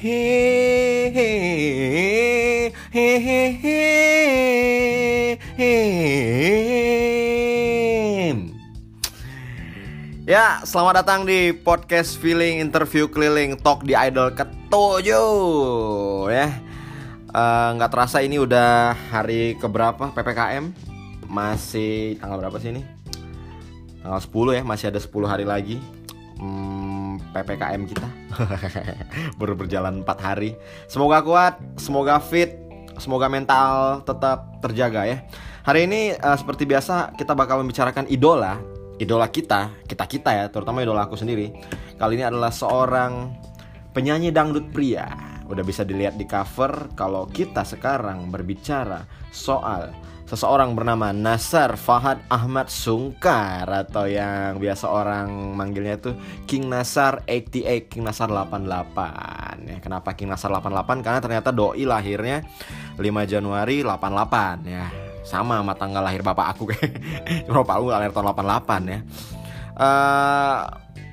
Ya, selamat datang di podcast Feeling Interview Keliling Talk di Idol ketujuh ya. Eh, nggak terasa ini udah hari keberapa PPKM? Masih tanggal berapa sih ini? Tanggal 10 ya, masih ada 10 hari lagi. Hmm, PPKM kita baru berjalan 4 hari. Semoga kuat, semoga fit, semoga mental tetap terjaga ya. Hari ini eh, seperti biasa kita bakal membicarakan idola idola kita, kita kita ya, terutama idola aku sendiri. Kali ini adalah seorang penyanyi dangdut pria. Udah bisa dilihat di cover kalau kita sekarang berbicara soal seseorang bernama Nasar Fahad Ahmad Sungkar atau yang biasa orang manggilnya itu King Nasar 88, King Nasar 88. Ya, kenapa King Nasar 88? Karena ternyata doi lahirnya 5 Januari 88 ya sama sama tanggal lahir bapak aku kayak cuma bapak aku lahir tahun 88 ya uh,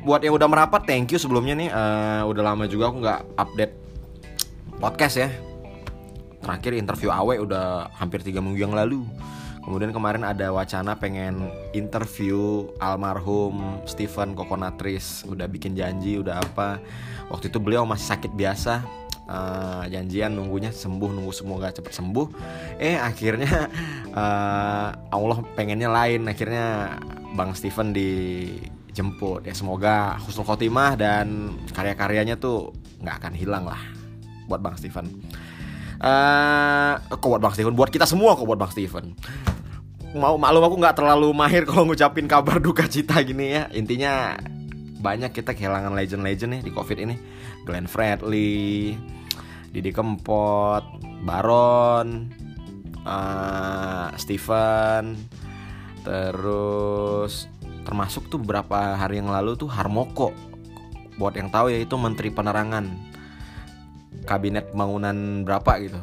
buat yang udah merapat thank you sebelumnya nih uh, udah lama juga aku nggak update podcast ya. Terakhir interview Awe udah hampir tiga minggu yang lalu. Kemudian kemarin ada wacana pengen interview almarhum Stephen Kokonatris. Udah bikin janji udah apa. Waktu itu beliau masih sakit biasa. Uh, janjian nunggunya sembuh nunggu semoga cepet sembuh. Eh akhirnya uh, Allah pengennya lain. Akhirnya Bang Steven dijemput. Ya semoga husnul khotimah dan karya-karyanya tuh nggak akan hilang lah buat Bang Steven. Uh, kok buat Bang Steven? Buat kita semua kok buat Bang Steven. Mau maklum aku nggak terlalu mahir kalau ngucapin kabar duka cita gini ya. Intinya banyak kita kehilangan legend-legend nih di covid ini. Glenn Fredly Didi Kempot, Baron, uh, Steven, terus termasuk tuh beberapa hari yang lalu tuh Harmoko. Buat yang tahu ya itu Menteri Penerangan kabinet pembangunan berapa gitu.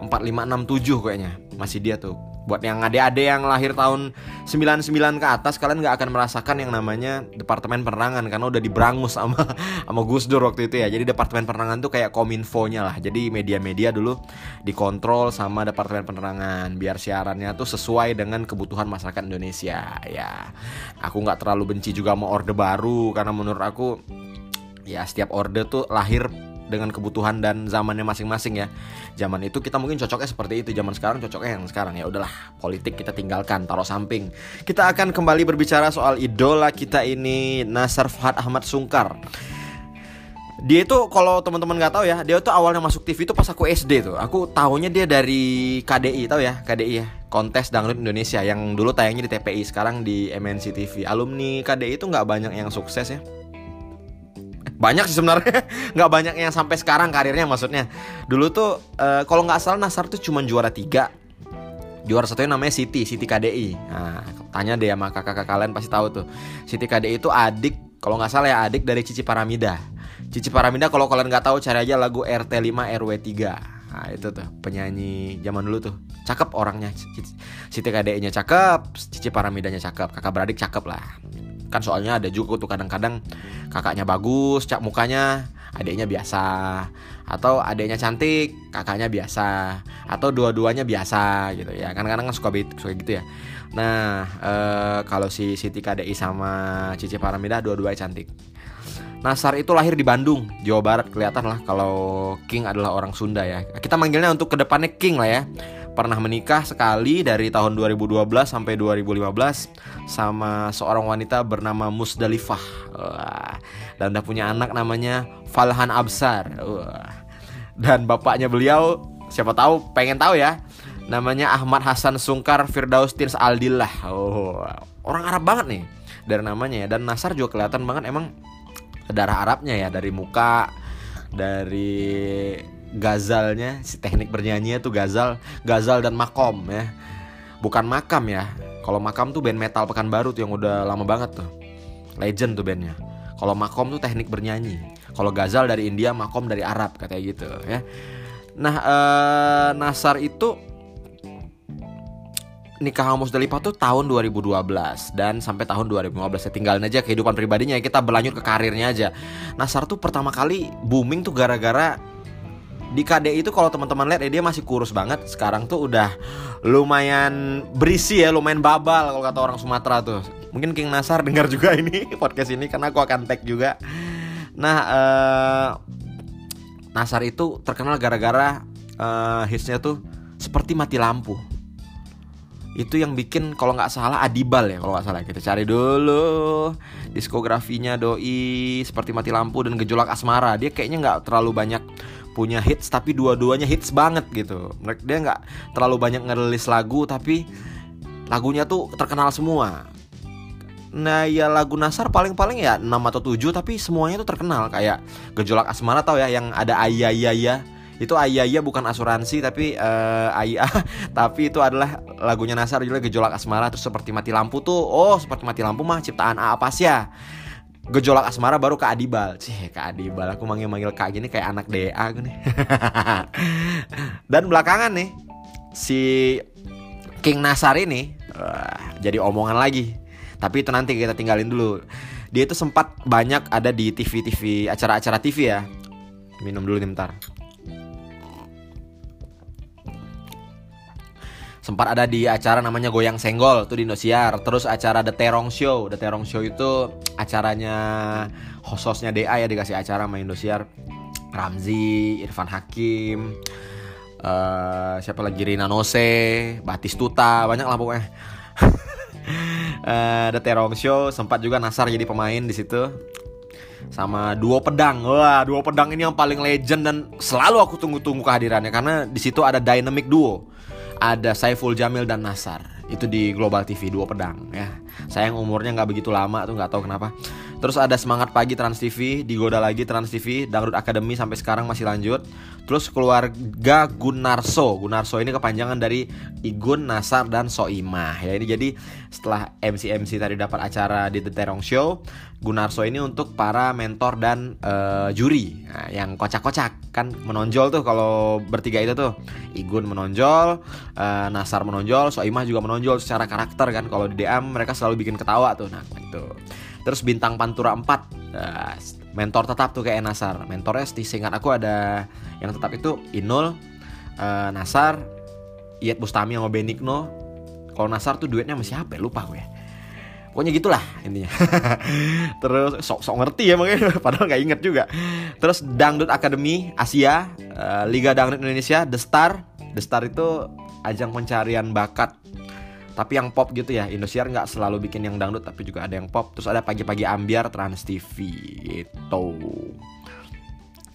4567 kayaknya. Masih dia tuh buat yang adik-adik yang lahir tahun 99 ke atas kalian nggak akan merasakan yang namanya departemen penerangan karena udah diberangus sama sama Gus Dur waktu itu ya jadi departemen penerangan tuh kayak kominfo-nya lah jadi media-media dulu dikontrol sama departemen penerangan biar siarannya tuh sesuai dengan kebutuhan masyarakat Indonesia ya aku nggak terlalu benci juga sama orde baru karena menurut aku ya setiap orde tuh lahir dengan kebutuhan dan zamannya masing-masing ya. Zaman itu kita mungkin cocoknya seperti itu, zaman sekarang cocoknya yang sekarang ya udahlah, politik kita tinggalkan, taruh samping. Kita akan kembali berbicara soal idola kita ini Nasar Fahad Ahmad Sungkar. Dia itu kalau teman-teman nggak tahu ya, dia tuh awalnya masuk TV itu pas aku SD tuh. Aku tahunya dia dari KDI tahu ya, KDI ya. Kontes Dangdut Indonesia yang dulu tayangnya di TPI, sekarang di MNC TV. Alumni KDI itu nggak banyak yang sukses ya banyak sih sebenarnya. Nggak banyak yang sampai sekarang karirnya maksudnya. Dulu tuh uh, kalau nggak salah Nasar tuh cuma juara tiga. Juara satunya namanya Siti Siti KDI nah tanya deh sama kakak-kakak kalian pasti tahu tuh. Siti KDI itu adik kalau nggak salah ya adik dari Cici Paramida. Cici Paramida kalau kalian nggak tahu cari aja lagu RT 5 RW 3 Nah itu tuh penyanyi zaman dulu tuh. Cakep orangnya Siti KDI nya cakep Cici Paramidanya cakep Kakak beradik cakep lah kan soalnya ada juga tuh kadang-kadang kakaknya bagus cak mukanya adiknya biasa. Atau adiknya cantik kakaknya biasa. Atau dua-duanya biasa gitu ya. Kan kadang kan suka, suka gitu ya. Nah e, kalau si Siti KDI sama Cici Paramida dua-duanya cantik. Nasar itu lahir di Bandung, Jawa Barat. Kelihatan lah kalau King adalah orang Sunda ya. Kita manggilnya untuk ke depannya King lah ya pernah menikah sekali dari tahun 2012 sampai 2015 sama seorang wanita bernama Musdalifah Wah. dan udah punya anak namanya Falhan Absar Wah. dan bapaknya beliau siapa tahu pengen tahu ya namanya Ahmad Hasan Sungkar Firdaus Tirs Aldillah oh orang Arab banget nih dari namanya ya dan Nasar juga kelihatan banget emang darah Arabnya ya dari muka dari gazalnya si teknik bernyanyinya tuh gazal gazal dan makom ya. Bukan makam ya. Kalau makam tuh band metal pekanbaru tuh yang udah lama banget tuh. Legend tuh bandnya. Kalau makom tuh teknik bernyanyi. Kalau gazal dari India makom dari Arab katanya gitu ya. Nah ee, Nasar itu nikah sama Musdalifah tuh tahun 2012 dan sampai tahun 2015 ya tinggalin aja kehidupan pribadinya kita berlanjut ke karirnya aja. Nasar tuh pertama kali booming tuh gara-gara di KDI itu kalau teman-teman lihat ya dia masih kurus banget. Sekarang tuh udah lumayan berisi ya, lumayan babal kalau kata orang Sumatera tuh. Mungkin King Nasar dengar juga ini podcast ini karena aku akan tag juga. Nah, uh, Nasar itu terkenal gara-gara uh, hitsnya tuh seperti mati lampu itu yang bikin kalau nggak salah Adibal ya kalau nggak salah kita cari dulu diskografinya doi seperti mati lampu dan gejolak asmara dia kayaknya nggak terlalu banyak punya hits tapi dua-duanya hits banget gitu. Dia nggak terlalu banyak ngerilis lagu tapi lagunya tuh terkenal semua. Nah ya lagu Nasar paling-paling ya 6 atau 7 tapi semuanya tuh terkenal. Kayak Gejolak Asmara tau ya yang ada Ayayaya. Itu Ayaya bukan asuransi tapi uh, Ayah tapi itu adalah lagunya Nasar juga gejolak asmara terus seperti mati lampu tuh oh seperti mati lampu mah ciptaan A apa sih ya gejolak asmara baru ke Adibal. Sih ke Adibal aku manggil manggil kak gini kayak anak DA nih. Dan belakangan nih si King Nasar ini uh, jadi omongan lagi. Tapi itu nanti kita tinggalin dulu. Dia itu sempat banyak ada di TV-TV acara-acara TV ya. Minum dulu nih bentar sempat ada di acara namanya Goyang Senggol tuh di Indosiar. Terus acara The Terong Show. The Terong Show itu acaranya hostnya DA ya dikasih acara sama Indosiar. Ramzi Irfan Hakim uh, siapa lagi? Rina Nose Batistuta banyak lah pokoknya. Uh, The Terong Show sempat juga Nasar jadi pemain di situ. Sama duo pedang. Wah duo pedang ini yang paling legend dan selalu aku tunggu-tunggu kehadirannya. Karena di situ ada dynamic duo ada Saiful Jamil dan Nasar itu di Global TV dua pedang ya. Sayang umurnya nggak begitu lama tuh nggak tahu kenapa terus ada semangat pagi Trans TV digoda lagi Trans TV Dangdut Academy sampai sekarang masih lanjut. Terus keluarga Gunarso. Gunarso ini kepanjangan dari Igun Nasar dan Soimah. Ya ini jadi setelah MC MC tadi dapat acara di The Terong Show Gunarso ini untuk para mentor dan uh, juri. Nah, yang kocak-kocak. Kan menonjol tuh kalau bertiga itu tuh. Igun menonjol, uh, Nasar menonjol, Soimah juga menonjol secara karakter kan. Kalau di DM mereka selalu bikin ketawa tuh. Nah itu terus bintang Pantura 4 uh, eh, mentor tetap tuh kayak Nasar. Mentornya seingat aku ada yang tetap itu Inul uh, Nasar Iyet Bustami sama Benigno kalau Nasar tuh duetnya sama siapa ya? Lupa gue ya. Pokoknya gitulah intinya. Terus sok sok ngerti ya makanya padahal nggak inget juga. Terus Dangdut Academy Asia uh, Liga Dangdut Indonesia The Star. The Star itu ajang pencarian bakat tapi yang pop gitu ya Indosiar nggak selalu bikin yang dangdut tapi juga ada yang pop. Terus ada pagi-pagi ambiar Trans TV itu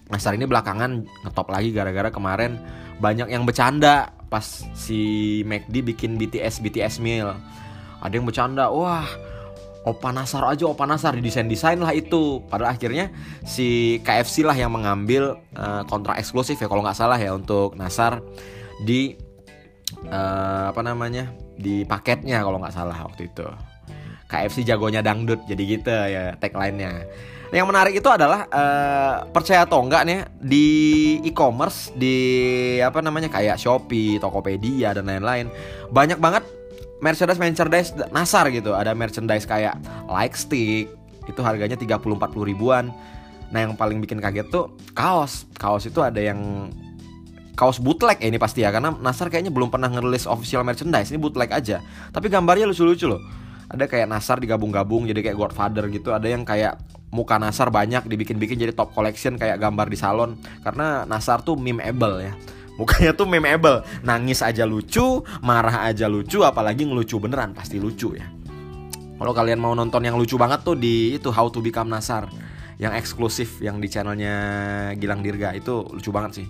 Nah ini belakangan ngetop lagi gara-gara kemarin banyak yang bercanda pas si McD bikin BTS BTS meal ada yang bercanda wah Opa Nasar aja Opa Nasar di desain desain lah itu. Padahal akhirnya si KFC lah yang mengambil uh, kontrak eksklusif ya kalau nggak salah ya untuk Nasar di uh, apa namanya? Di paketnya kalau nggak salah waktu itu. KFC jagonya dangdut jadi gitu ya tagline-nya. Yang menarik itu adalah uh, percaya atau enggak nih di e-commerce di apa namanya kayak Shopee, Tokopedia dan lain-lain banyak banget merchandise merchandise nasar gitu. Ada merchandise kayak like stick itu harganya 30-40 ribuan. Nah yang paling bikin kaget tuh kaos. Kaos itu ada yang kaos bootleg ya ini pasti ya karena Nasar kayaknya belum pernah ngerilis official merchandise ini bootleg aja. Tapi gambarnya lucu-lucu loh. Ada kayak Nasar digabung-gabung jadi kayak Godfather gitu ada yang kayak muka Nasar banyak dibikin-bikin jadi top collection kayak gambar di salon. Karena Nasar tuh memeable ya. Mukanya tuh memeable. Nangis aja lucu Marah aja lucu Apalagi ngelucu beneran Pasti lucu ya. Kalau kalian mau nonton yang lucu banget tuh Di itu How to Become Nasar Yang eksklusif Yang di channelnya Gilang Dirga Itu lucu banget sih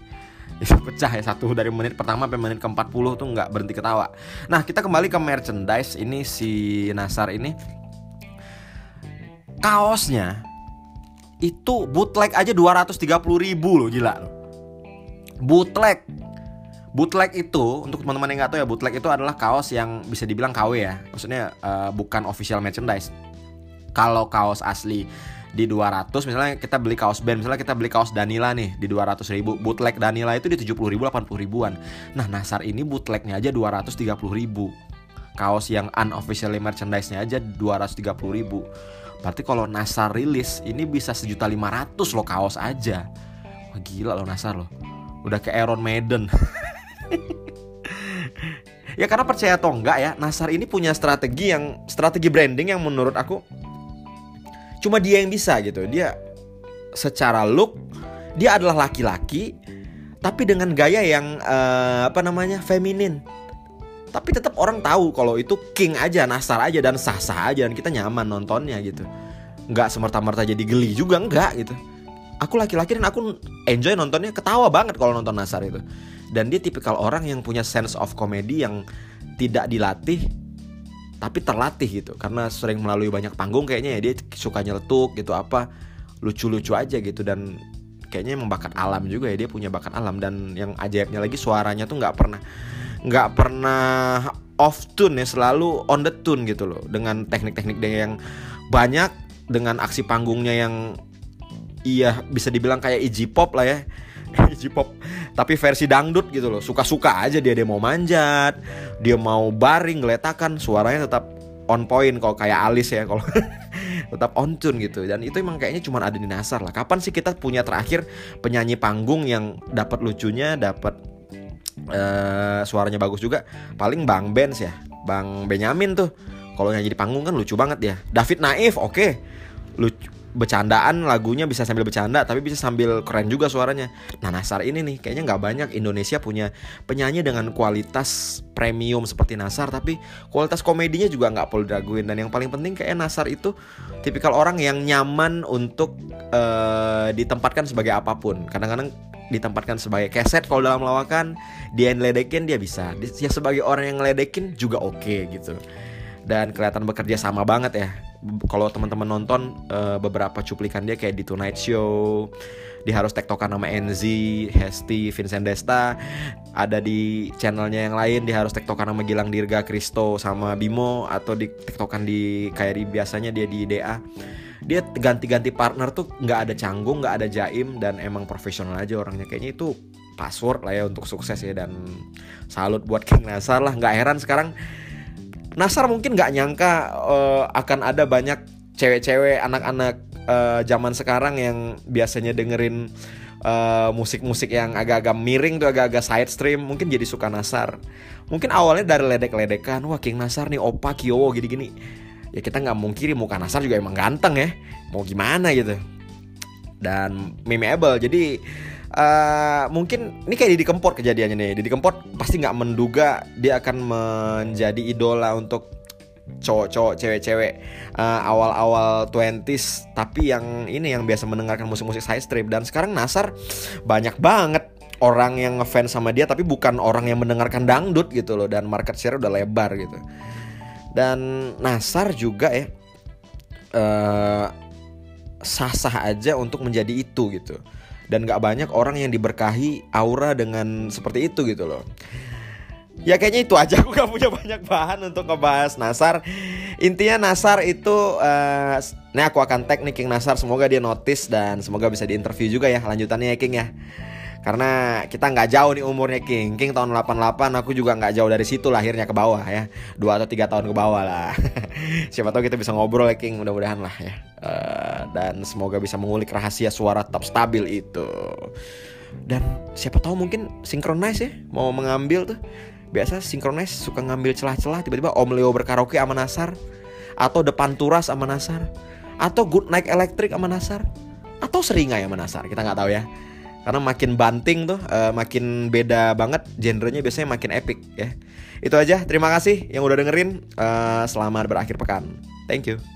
itu pecah ya satu dari menit pertama sampai menit ke 40 tuh nggak berhenti ketawa. Nah kita kembali ke merchandise. Ini si Nasar ini. Kaosnya itu bootleg aja 230 ribu loh gila bootleg. Bootleg itu untuk teman-teman yang nggak tahu ya bootleg itu adalah kaos yang bisa dibilang KW ya. Maksudnya uh, bukan official merchandise. Kalau kaos asli di 200 misalnya kita beli kaos band misalnya kita beli kaos Danila nih di 200 ribu bootleg Danila itu di 70 ribu 80 ribuan. Nah Nasar ini bootlegnya aja 230 ribu. Kaos yang unofficially merchandise-nya aja 230 ribu. Berarti kalau Nasar rilis ini bisa sejuta lima ratus loh kaos aja. Wah, gila loh Nasar loh. Udah ke Iron Maiden. Ya karena percaya atau enggak ya Nasar ini punya strategi yang strategi branding yang menurut aku cuma dia yang bisa gitu. Dia secara look dia adalah laki-laki tapi dengan gaya yang uh, apa namanya feminin. Tapi tetap orang tahu kalau itu king aja nasar aja dan sah sah aja dan kita nyaman nontonnya gitu. Nggak semerta-merta jadi geli juga enggak gitu. Aku laki-laki dan aku enjoy nontonnya ketawa banget kalau nonton nasar itu. Dan dia tipikal orang yang punya sense of comedy yang tidak dilatih tapi terlatih gitu karena sering melalui banyak panggung kayaknya ya dia suka nyeletuk gitu apa lucu-lucu aja gitu dan kayaknya emang bakat alam juga ya dia punya bakat alam dan yang ajaibnya lagi suaranya tuh nggak pernah nggak pernah off tune ya selalu on the tune gitu loh dengan teknik-teknik dia yang banyak dengan aksi panggungnya yang iya bisa dibilang kayak easy pop lah ya easy pop tapi versi dangdut gitu loh. Suka-suka aja dia dia mau manjat dia mau baring geletakan suaranya tetap on point kalau kayak alis ya kalau tetap on tune gitu. Dan itu emang kayaknya cuma ada di Nasar lah. Kapan sih kita punya terakhir penyanyi panggung yang dapat lucunya dapat uh, suaranya bagus juga? Paling Bang Benz ya Bang Benyamin tuh. Kalau nyanyi di panggung kan lucu banget ya David Naif oke. Okay. lucu bercandaan lagunya bisa sambil bercanda tapi bisa sambil keren juga suaranya. Nah Nasar ini nih kayaknya nggak banyak Indonesia punya penyanyi dengan kualitas premium seperti Nasar tapi kualitas komedinya juga nggak perlu diraguin dan yang paling penting kayak Nasar itu tipikal orang yang nyaman untuk uh, ditempatkan sebagai apa pun. Kadang-kadang ditempatkan sebagai keset kalau dalam lawakan dia yang ledekin dia bisa dia sebagai orang yang ngeledekin juga oke okay, gitu dan kelihatan bekerja sama banget ya kalau teman-teman nonton uh, beberapa cuplikan dia kayak di Tonight Show dia harus tektokan nama Enzi, Hesti, Vincent Desta ada di channelnya yang lain dia harus tektokan nama Gilang Dirga, Kristo sama Bimo atau di tektokan di di biasanya dia di DA dia ganti-ganti partner tuh nggak ada canggung nggak ada jaim dan emang profesional aja orangnya. Kayaknya itu password lah ya untuk sukses ya dan salut buat King Nasar lah. Nggak heran sekarang Nasar mungkin nggak nyangka uh, akan ada banyak cewek-cewek anak-anak uh, zaman sekarang yang biasanya dengerin uh, musik-musik yang agak-agak miring tuh agak-agak side stream mungkin jadi suka Nasar. Mungkin awalnya dari ledek-ledekan wah King Nasar nih opa Kyowo gini-gini. Ya kita nggak mungkiri muka Nasar juga emang ganteng ya mau gimana gitu. Dan memeable jadi Uh, mungkin ini kayak Didi Kempot kejadiannya nih. Didi Kempot pasti nggak menduga dia akan menjadi idola untuk cowok-cowok cewek-cewek uh, awal-awal 20s tapi yang ini yang biasa mendengarkan musik-musik side strip. Dan sekarang Nasar banyak banget orang yang ngefans sama dia tapi bukan orang yang mendengarkan dangdut gitu loh. Dan market share udah lebar gitu. Dan Nasar juga ya uh, sah-sah aja untuk menjadi itu gitu dan gak banyak orang yang diberkahi aura dengan seperti itu gitu loh. Ya kayaknya itu aja. Aku gak punya banyak bahan untuk ngebahas Nasar. Intinya Nasar itu uh, ini aku akan tag nih King Nasar. Semoga dia notice dan semoga bisa diinterview juga ya. Lanjutannya ya King ya karena kita nggak jauh nih umurnya King. King tahun 88 aku juga nggak jauh dari situ lahirnya ke bawah ya. Dua atau tiga tahun ke bawah lah. Siapa tahu kita bisa ngobrol ya King mudah-mudahan lah ya. Uh, dan semoga bisa mengulik rahasia suara top stabil itu. Dan siapa tahu mungkin synchronize ya mau mengambil tuh. Biasa synchronize suka ngambil celah-celah tiba-tiba Om Leo berkaraoke sama Nasar atau depan turas sama Nasar atau good night electric sama Nasar atau seringai sama Nasar kita nggak tahu ya karena makin banting tuh uh, makin beda banget genrenya biasanya makin epic ya. Itu aja terima kasih yang udah dengerin. Uh, selamat berakhir pekan. Thank you